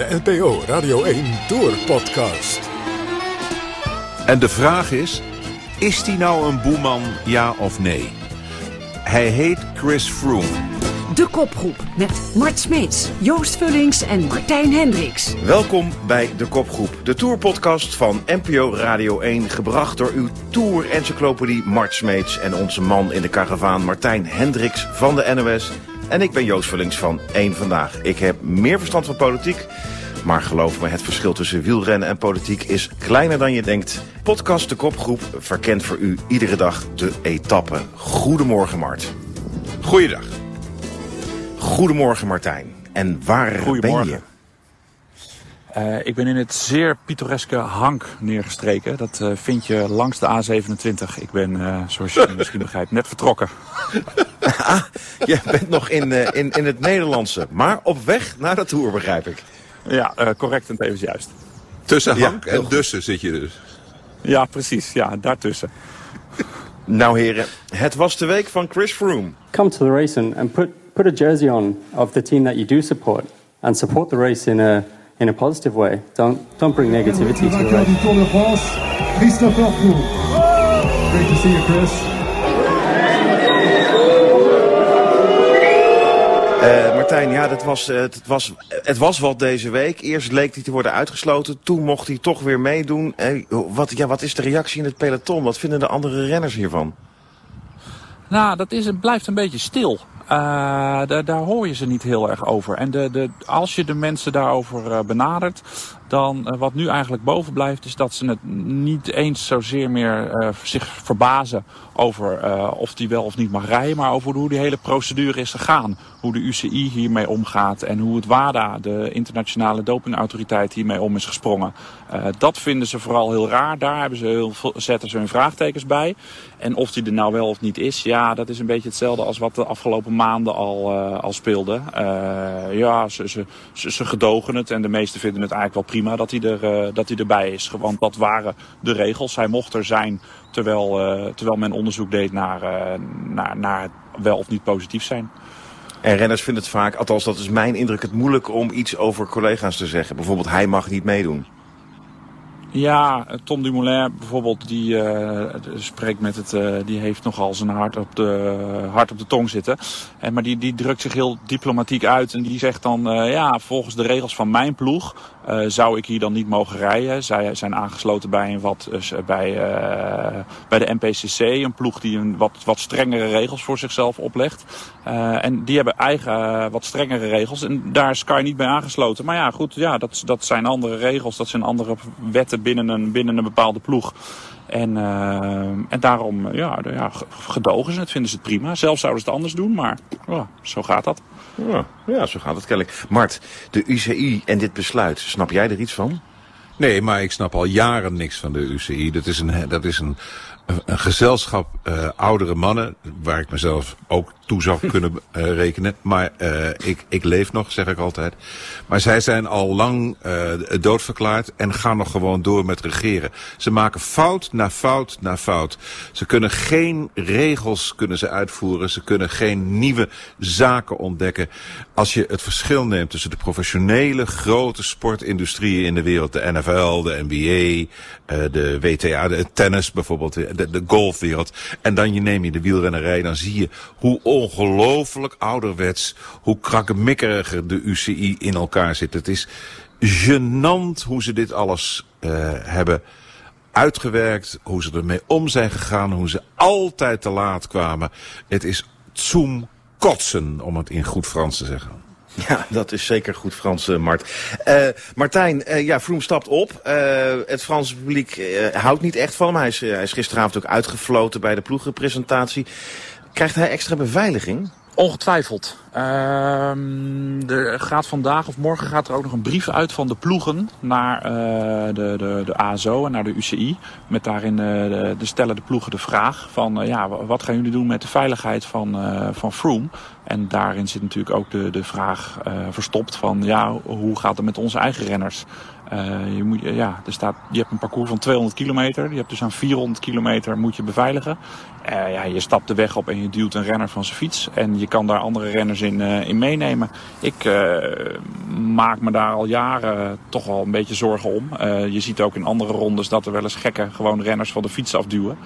de NPO Radio 1 Tour Podcast. En de vraag is, is hij nou een boeman, ja of nee? Hij heet Chris Froome. De kopgroep met Mart Smeets, Joost Vullings en Martijn Hendricks. Welkom bij De Kopgroep, de tourpodcast van NPO Radio 1... gebracht door uw tour-encyclopedie Mart Smeets... en onze man in de karavaan Martijn Hendricks van de NOS... En ik ben Joost Vullings van 1 Vandaag. Ik heb meer verstand van politiek, maar geloof me, het verschil tussen wielrennen en politiek is kleiner dan je denkt. Podcast De Kopgroep verkent voor u iedere dag de etappe. Goedemorgen Mart. Goeiedag. Goedemorgen Martijn. En waar ben je? Uh, ik ben in het zeer pittoreske Hank neergestreken. Dat uh, vind je langs de A27. Ik ben, uh, zoals je misschien begrijpt, net vertrokken. ah, je bent nog in, in, in het Nederlandse, maar op weg naar de Tour, begrijp ik. Ja, correct en tevens juist. Tussen Hank ja, en Dussen zit je dus. Ja, precies. Ja, daartussen. nou heren, het was de week van Chris Froome. Come to the race and, and put, put a jersey on of the team that you do support. And support the race in a in a positive way. Don't don't bring negativity to the race. Christopher Froome. Great to see you, Chris. Uh, Martijn, ja, dat was, het, was, het was wat deze week. Eerst leek hij te worden uitgesloten. Toen mocht hij toch weer meedoen. Uh, wat, ja, wat is de reactie in het peloton? Wat vinden de andere renners hiervan? Nou, dat is, het blijft een beetje stil. Daar, hoor je ze niet heel erg over. En de, de, als je de mensen daarover benadert, dan wat nu eigenlijk boven blijft, is dat ze het niet eens zozeer meer zich verbazen over of die wel of niet mag rijden, maar over hoe die hele procedure is gegaan. Hoe de UCI hiermee omgaat en hoe het WADA, de internationale dopingautoriteit, hiermee om is gesprongen. dat vinden ze vooral heel raar. Daar hebben ze heel veel, zetten ze hun vraagtekens bij. En of die er nou wel of niet is, ja, dat is een beetje hetzelfde als wat de afgelopen maanden al, uh, al speelde. Uh, ja, ze, ze, ze, gedogen het en de meesten vinden het eigenlijk wel prima dat hij, er, dat hij erbij is. Want dat waren de regels. Hij mocht er zijn terwijl, terwijl men onderzoek deed naar, naar, naar wel of niet positief zijn. En renners vinden het vaak, althans dat is mijn indruk, het moeilijk om iets over collega's te zeggen. Bijvoorbeeld hij mag niet meedoen. Ja, Tom Dumoulin bijvoorbeeld, die uh, spreekt met het, uh, die heeft nogal zijn hart op de, hart op de tong zitten. En, maar die, die drukt zich heel diplomatiek uit en die zegt dan, uh, ja, volgens de regels van mijn ploeg zou ik hier dan niet mogen rijden. Zij zijn aangesloten bij, een wat, bij, bij de NPCC, een ploeg die een wat, wat strengere regels voor zichzelf oplegt. en die hebben eigen wat strengere regels en daar is Sky niet bij aangesloten. Maar ja, goed, ja, dat, dat zijn andere regels, dat zijn andere wetten binnen een, binnen een bepaalde ploeg. En, en daarom ja, ja, gedogen ze het, vinden ze het prima. Zelf zouden ze het anders doen, maar ja, zo gaat dat. Ja, ja, zo gaat het kennelijk. Mart, de UCI en dit besluit, snap jij er iets van? Nee, maar ik snap al jaren niks van de UCI. Dat is een, dat is een, een gezelschap uh, oudere mannen, waar ik mezelf ook toe zou kunnen uh, rekenen. Maar uh, ik, ik leef nog, zeg ik altijd. Maar zij zijn al lang uh, doodverklaard en gaan nog gewoon door met regeren. Ze maken fout na fout na fout. Ze kunnen geen regels kunnen ze uitvoeren. Ze kunnen geen nieuwe zaken ontdekken. Als je het verschil neemt tussen de professionele grote sportindustrieën in de wereld. De NFL, de NBA, de WTA, de tennis bijvoorbeeld, de, de golfwereld. En dan je neem je de wielrennerij, dan zie je hoe ongelooflijk ouderwets hoe krakkemikkeriger de UCI in elkaar zit. Het is gênant hoe ze dit alles uh, hebben uitgewerkt, hoe ze ermee om zijn gegaan, hoe ze altijd te laat kwamen. Het is zoom kotsen, om het in goed Frans te zeggen. Ja, dat is zeker goed Frans, uh, Mart. Uh, Martijn, uh, ja, Vroom stapt op. het Franse publiek houdt niet echt van hem. Hij is, hij is gisteravond ook uitgefloten bij de ploegenpresentatie. Krijgt hij extra beveiliging? Ongetwijfeld. Er gaat vandaag of morgen gaat er ook nog een brief uit van de ploegen naar uh, de, de, de ASO en naar de UCI. Met daarin uh, de, stellen de ploegen de vraag van ja, wat gaan jullie doen met de veiligheid van, van Froome? En daarin zit natuurlijk ook de, de vraag verstopt van ja, hoe gaat het met onze eigen renners? Uh, je, moet, ja, er staat, je hebt een parcours van 200 kilometer. Je hebt dus aan 400 kilometer moet je beveiligen. Uh, ja, je stapt de weg op en je duwt een renner van zijn fiets. En je kan daar andere renners in, uh, in meenemen. Ik maak me daar al jaren toch wel een beetje zorgen om. je ziet ook in andere rondes dat er wel eens gekken gewoon renners van de fiets afduwen.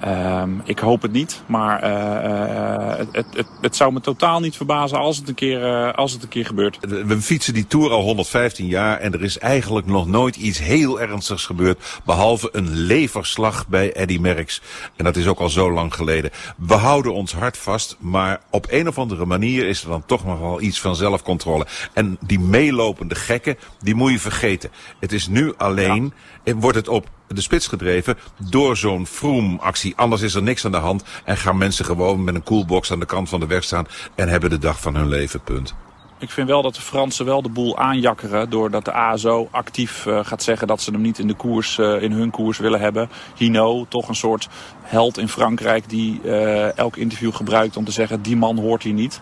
Ehm, ik hoop het niet, maar uh, het, het, het, zou me totaal niet verbazen als het, een keer, uh, als het een keer gebeurt. We fietsen die Tour al 115 jaar en er is eigenlijk nog nooit iets heel ernstigs gebeurd. Behalve een leverslag bij Eddy Merckx. En dat is ook al zo lang geleden. We houden ons hart vast, maar op een of andere manier is er dan toch nog wel iets van zelfcontrole. En die meelopende gekken, die moet je vergeten. Het is nu alleen, ja. wordt het op de spits gedreven door zo'n Froome-actie. Anders is er niks aan de hand en gaan mensen gewoon met een coolbox aan de kant van de weg staan en hebben de dag van hun leven, punt. Ik vind wel dat de Fransen wel de boel aanjakkeren doordat de ASO actief uh, gaat zeggen dat ze hem niet in de koers, uh, in hun koers willen hebben. Hino, toch een soort held in Frankrijk die uh, elk interview gebruikt om te zeggen die man hoort hier niet.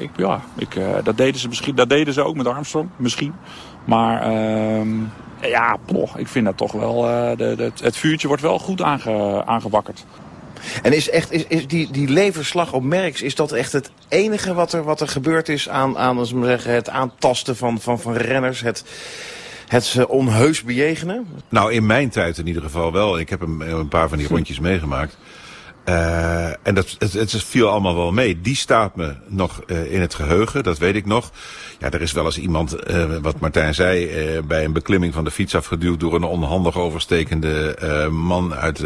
ik, ja, ik, dat, deden ze misschien, dat deden ze ook met Armstrong, misschien. Maar ehm, ja, ik vind dat toch wel... De, het vuurtje wordt wel goed aange, aangewakkerd. En is, echt, is, is die, die leverslag op Merks, is dat echt het enige wat er, wat er gebeurd is aan, aan als zeggen, het aantasten van, van, van renners? Het, het onheus bejegenen? Nou, in mijn tijd in ieder geval wel. Ik heb een, een paar van die rondjes meegemaakt. Uh, en dat, het, het viel allemaal wel mee. Die staat me nog uh, in het geheugen, dat weet ik nog. Ja, er is wel eens iemand, uh, wat Martijn zei, bij een beklimming van de fiets afgeduwd door een onhandig overstekende man uit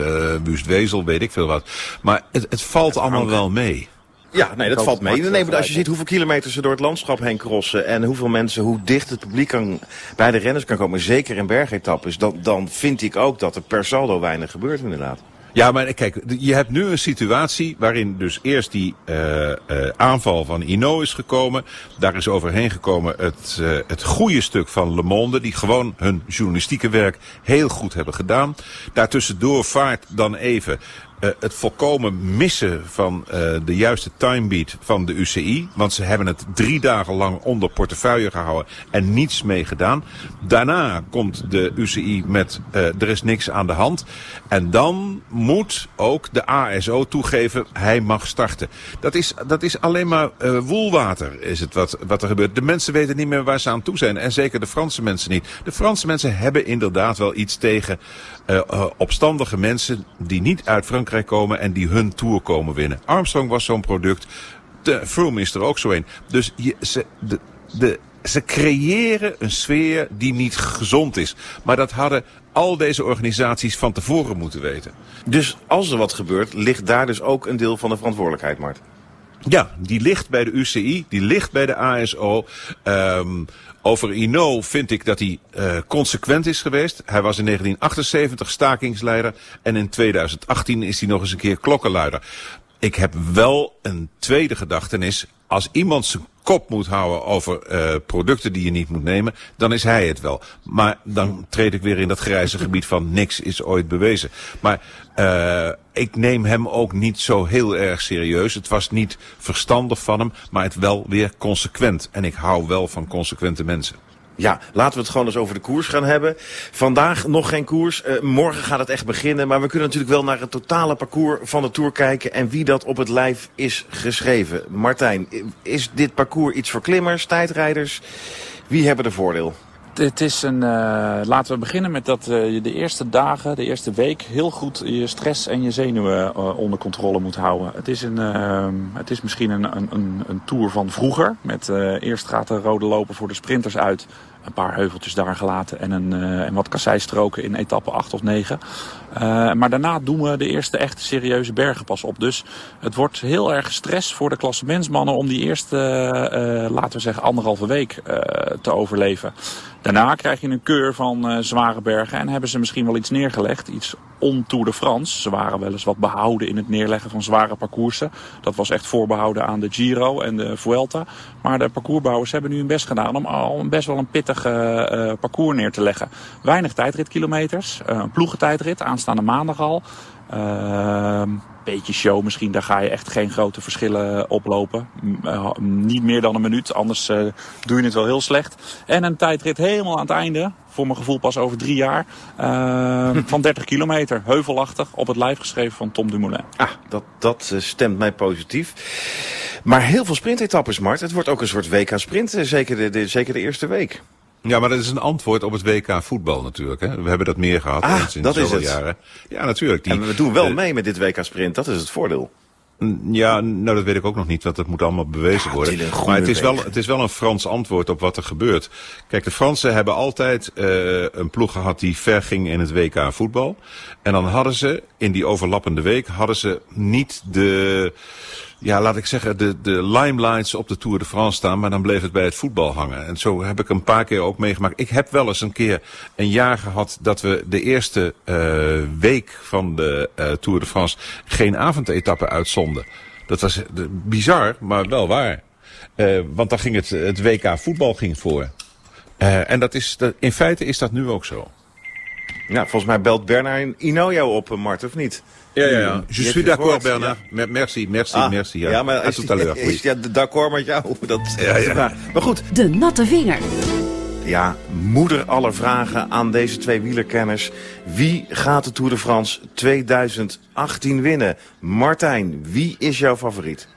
Wustwezel, weet ik veel wat. Maar het, het valt allemaal wel mee. Ja, nee, dat valt mee. Nee, als je ziet hoeveel kilometers ze door het landschap heen crossen... en hoeveel mensen, hoe dicht het publiek kan, bij de renners kan komen... zeker in bergetappes, dan, dan vind ik ook dat er per saldo weinig gebeurt inderdaad. Ja, maar kijk, je hebt nu een situatie waarin dus eerst die uh, aanval van Ino is gekomen. Daar is overheen gekomen het, uh, het goede stuk van Le Monde, die gewoon hun journalistieke werk heel goed hebben gedaan. Daartussendoor vaart dan even uh, het volkomen missen van uh, de juiste timebeat van de UCI. Want ze hebben het drie dagen lang onder portefeuille gehouden en niets mee gedaan. Daarna komt de UCI met uh, er is niks aan de hand. En dan moet ook de ASO toegeven hij mag starten. Dat is, dat is alleen maar woelwater is het wat, wat er gebeurt. De mensen weten niet meer waar ze aan toe zijn. En zeker de Franse mensen niet. De Franse mensen hebben inderdaad wel iets tegen opstandige mensen die niet uit Frankrijk komen en die hun Tour komen winnen. Armstrong was zo'n product. De Froome is er ook zo een. Dus je, ze, de, de, ze creëren een sfeer die niet gezond is. Maar dat hadden al deze organisaties van tevoren moeten weten. Dus als er wat gebeurt, ligt daar dus ook een deel van de verantwoordelijkheid, Mart? Ja, die ligt bij de UCI, die ligt bij de ASO. Um, over Ino vind ik dat hij uh, consequent is geweest. Hij was in 1978 stakingsleider en in 2018 is hij nog eens een keer klokkenluider. Ik heb wel een tweede gedachtenis. Als iemand zijn kop moet houden over uh, producten die je niet moet nemen, dan is hij het wel. Maar dan treed ik weer in dat grijze gebied van niks is ooit bewezen. Maar uh, ik neem hem ook niet zo heel erg serieus. Het was niet verstandig van hem, maar het wel weer consequent. En ik hou wel van consequente mensen. Ja, laten we het gewoon eens over de koers gaan hebben. Vandaag nog geen koers. Uh, morgen gaat het echt beginnen. Maar we kunnen natuurlijk wel naar het totale parcours van de Tour kijken. En wie dat op het lijf is geschreven. Martijn, is dit parcours iets voor klimmers, tijdrijders? Wie hebben er voordeel? Het is een, uh, laten we beginnen met dat uh, je de eerste dagen, de eerste week heel goed je stress en je zenuwen onder controle moet houden. Het is, een, het is misschien een, een, een tour van vroeger. Met, eerst gaat de rode loper voor de sprinters uit een paar heuveltjes daar gelaten en, een, uh, en wat kasseistroken in etappe 8 of 9. Uh, maar daarna doen we de eerste echte serieuze bergen pas op. Dus het wordt heel erg stress voor de klassementsmannen om die eerste, uh, laten we zeggen, anderhalve week te overleven. Daarna krijg je een keur van zware bergen en hebben ze misschien wel iets neergelegd. Iets on Tour de France. Ze waren wel eens wat behouden in het neerleggen van zware parcoursen. Dat was echt voorbehouden aan de Giro en de Vuelta. Maar de parcoursbouwers hebben nu hun best gedaan om al best wel een pittig uh, parcours neer te leggen. Weinig tijdritkilometers, uh, een ploegentijdrit, aanstaande maandag al. Uh, beetje show misschien, daar ga je echt geen grote verschillen oplopen. M- eh, niet meer dan een minuut, anders eh, doe je het wel heel slecht. En een tijdrit helemaal aan het einde, voor mijn gevoel pas over drie jaar, eh, van 30 kilometer. Heuvelachtig, op het lijf geschreven van Tom Dumoulin. Ah, dat, dat eh, stemt mij positief. Maar heel veel sprintetappes, Mart. Het wordt ook een soort WK-sprint, eh, zeker de, de, zeker de eerste week. Ja, maar dat is een antwoord op het WK voetbal natuurlijk. Hè. We hebben dat meer gehad Ah, in dat is het. jaren. Ja, natuurlijk. Die, En we doen wel mee met dit WK-sprint, dat is het voordeel. Ja, nou dat weet ik ook nog niet, want dat moet allemaal bewezen Ja, worden. Maar het is, wel, het is wel een Frans antwoord op wat er gebeurt. Kijk, de Fransen hebben altijd eh, een ploeg gehad die ver ging in het WK voetbal. En dan hadden ze, in die overlappende week, hadden ze niet de... Ja, laat ik zeggen, de, de limelights op de Tour de France staan, maar dan bleef het bij het voetbal hangen. En zo heb ik een paar keer ook meegemaakt. Ik heb wel eens een keer een jaar gehad dat we de eerste eh, week van de eh, Tour de France geen avondetappe uitzonden. Dat was eh, bizar, maar wel waar. Eh, want dan ging het, het WK voetbal ging voor. En dat is, in feite is dat nu ook zo. Ja, volgens mij belt Bernard Ino jou op, eh, Mart, of niet? Ja, ja, Je ja. Je hebt suis d'accord, Bernard. ja. Me- Merci, merci, Ah, merci. Ja, maar À is, is ja, d'accord met jou? Dat, Ja, ja. Maar goed, De natte vinger. ja, moeder aller vragen aan deze twee wielerkenners. Wie gaat de Tour de France 2018 winnen? Martijn, wie is jouw favoriet?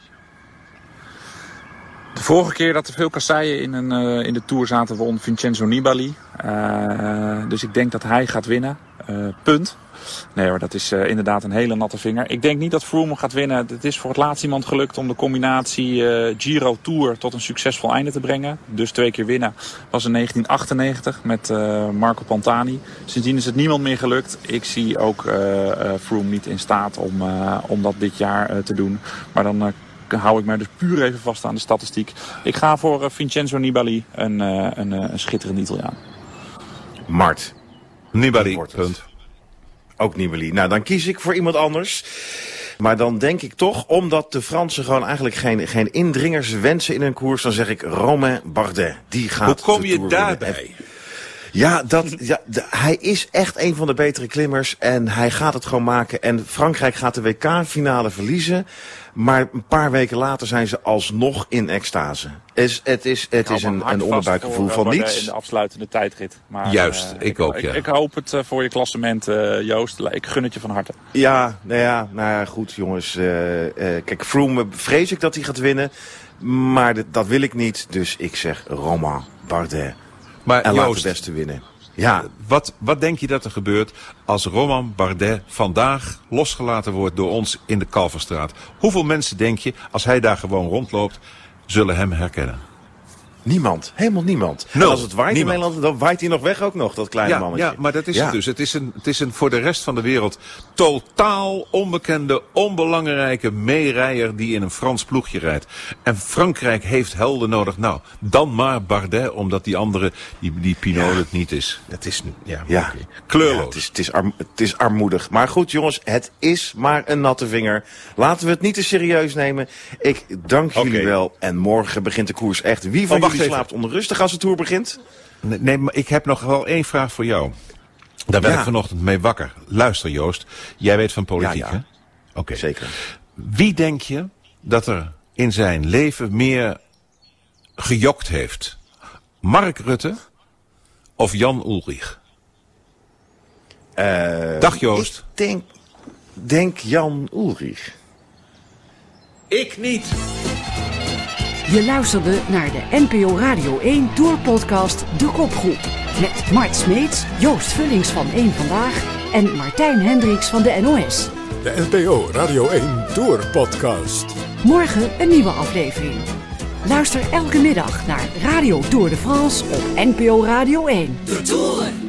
De vorige keer dat er veel kasseien in, een, eh, in de Tour zaten, won Vincenzo Nibali. Eh, dus ik denk dat hij gaat winnen. Eh, punt. Nee hoor, dat is inderdaad een hele natte vinger. Ik denk niet dat Froome gaat winnen. Het is voor het laatst iemand gelukt om de combinatie Giro-Tour tot een succesvol einde te brengen. Dus twee keer winnen was in 1998 met Marco Pantani. Sindsdien is het niemand meer gelukt. Ik zie ook Froome niet in staat om, om dat dit jaar te doen. Maar dan hou ik mij dus puur even vast aan de statistiek. Ik ga voor eh, Vincenzo Nibali, een, eh, een, eh, een schitterende Italiaan. Mart, Nibali, punt. ook Nibali. Nou, dan kies ik voor iemand anders. Maar dan denk ik toch, omdat de Fransen gewoon eigenlijk geen, geen indringers wensen in hun koers, dan zeg ik Romain Bardet. Die gaat Hoe kom de je winnen. Ja, dat, ja de- hij is echt een van de betere klimmers en hij gaat het gewoon maken. En Frankrijk gaat de WK-finale verliezen. Maar een paar weken later zijn ze alsnog in extase. Is, het is, het is een, een onderbuikgevoel van In niets. de afsluitende tijdrit. Maar, Juist, eh, ik ook, ja. Ik, ik hoop het eh, voor je klassement, eh, Joost. Ik gun het je van harte. Ja, nou ja, nou ja, goed jongens. eh, eh, kijk, Froome vrees ik dat hij gaat winnen. Maar dit- dat wil ik niet. Dus ik zeg Romain Bardet. Maar En laat de beste winnen. Ja, wat, wat denk je dat er gebeurt als Roman Bardet vandaag losgelaten wordt door ons in de Kalverstraat? Hoeveel mensen denk je, als hij daar gewoon rondloopt, zullen hem herkennen? Niemand. Helemaal niemand. Als het waait Niemand. in Nederland, dan waait hij nog weg ook nog, dat kleine Ja, mannetje. ja, maar dat is Ja. het dus. Het is, een, het is een voor de rest van de wereld totaal onbekende, onbelangrijke meerijder die in een Frans ploegje rijdt. En Frankrijk heeft helden nodig. Nou, dan maar Bardet, omdat die andere, die, die Pinot het niet is. Dat is, ja, Ja. kleurloos. Het, is, het, is arm- het is armoedig. Maar goed, jongens, het is maar een natte vinger. Laten we het niet te serieus nemen. Ik dank jullie wel. En morgen begint de koers echt. Wie van Oh, even. slaapt onrustig als de Tour begint? Nee, Nee, maar ik heb nog wel één vraag voor jou. Daar werd Ja. ik vanochtend mee wakker. Luister Joost, jij weet van politiek Ja, ja. hè? Oké. Zeker. Wie denk je dat er in zijn leven meer gejokt heeft? Mark Rutte of Jan Ulrich? Eh, Dag Joost. Ik denk, denk Jan Ulrich. Ik niet. Je luisterde naar de NPO Radio 1 Tourpodcast De Kopgroep. Met Mart Smeets, Joost Vullings van 1 Vandaag en Martijn Hendricks van de NOS. De NPO Radio 1 Tour Podcast. Morgen een nieuwe aflevering. Luister elke middag naar Radio Tour de France op NPO Radio 1. De Tour.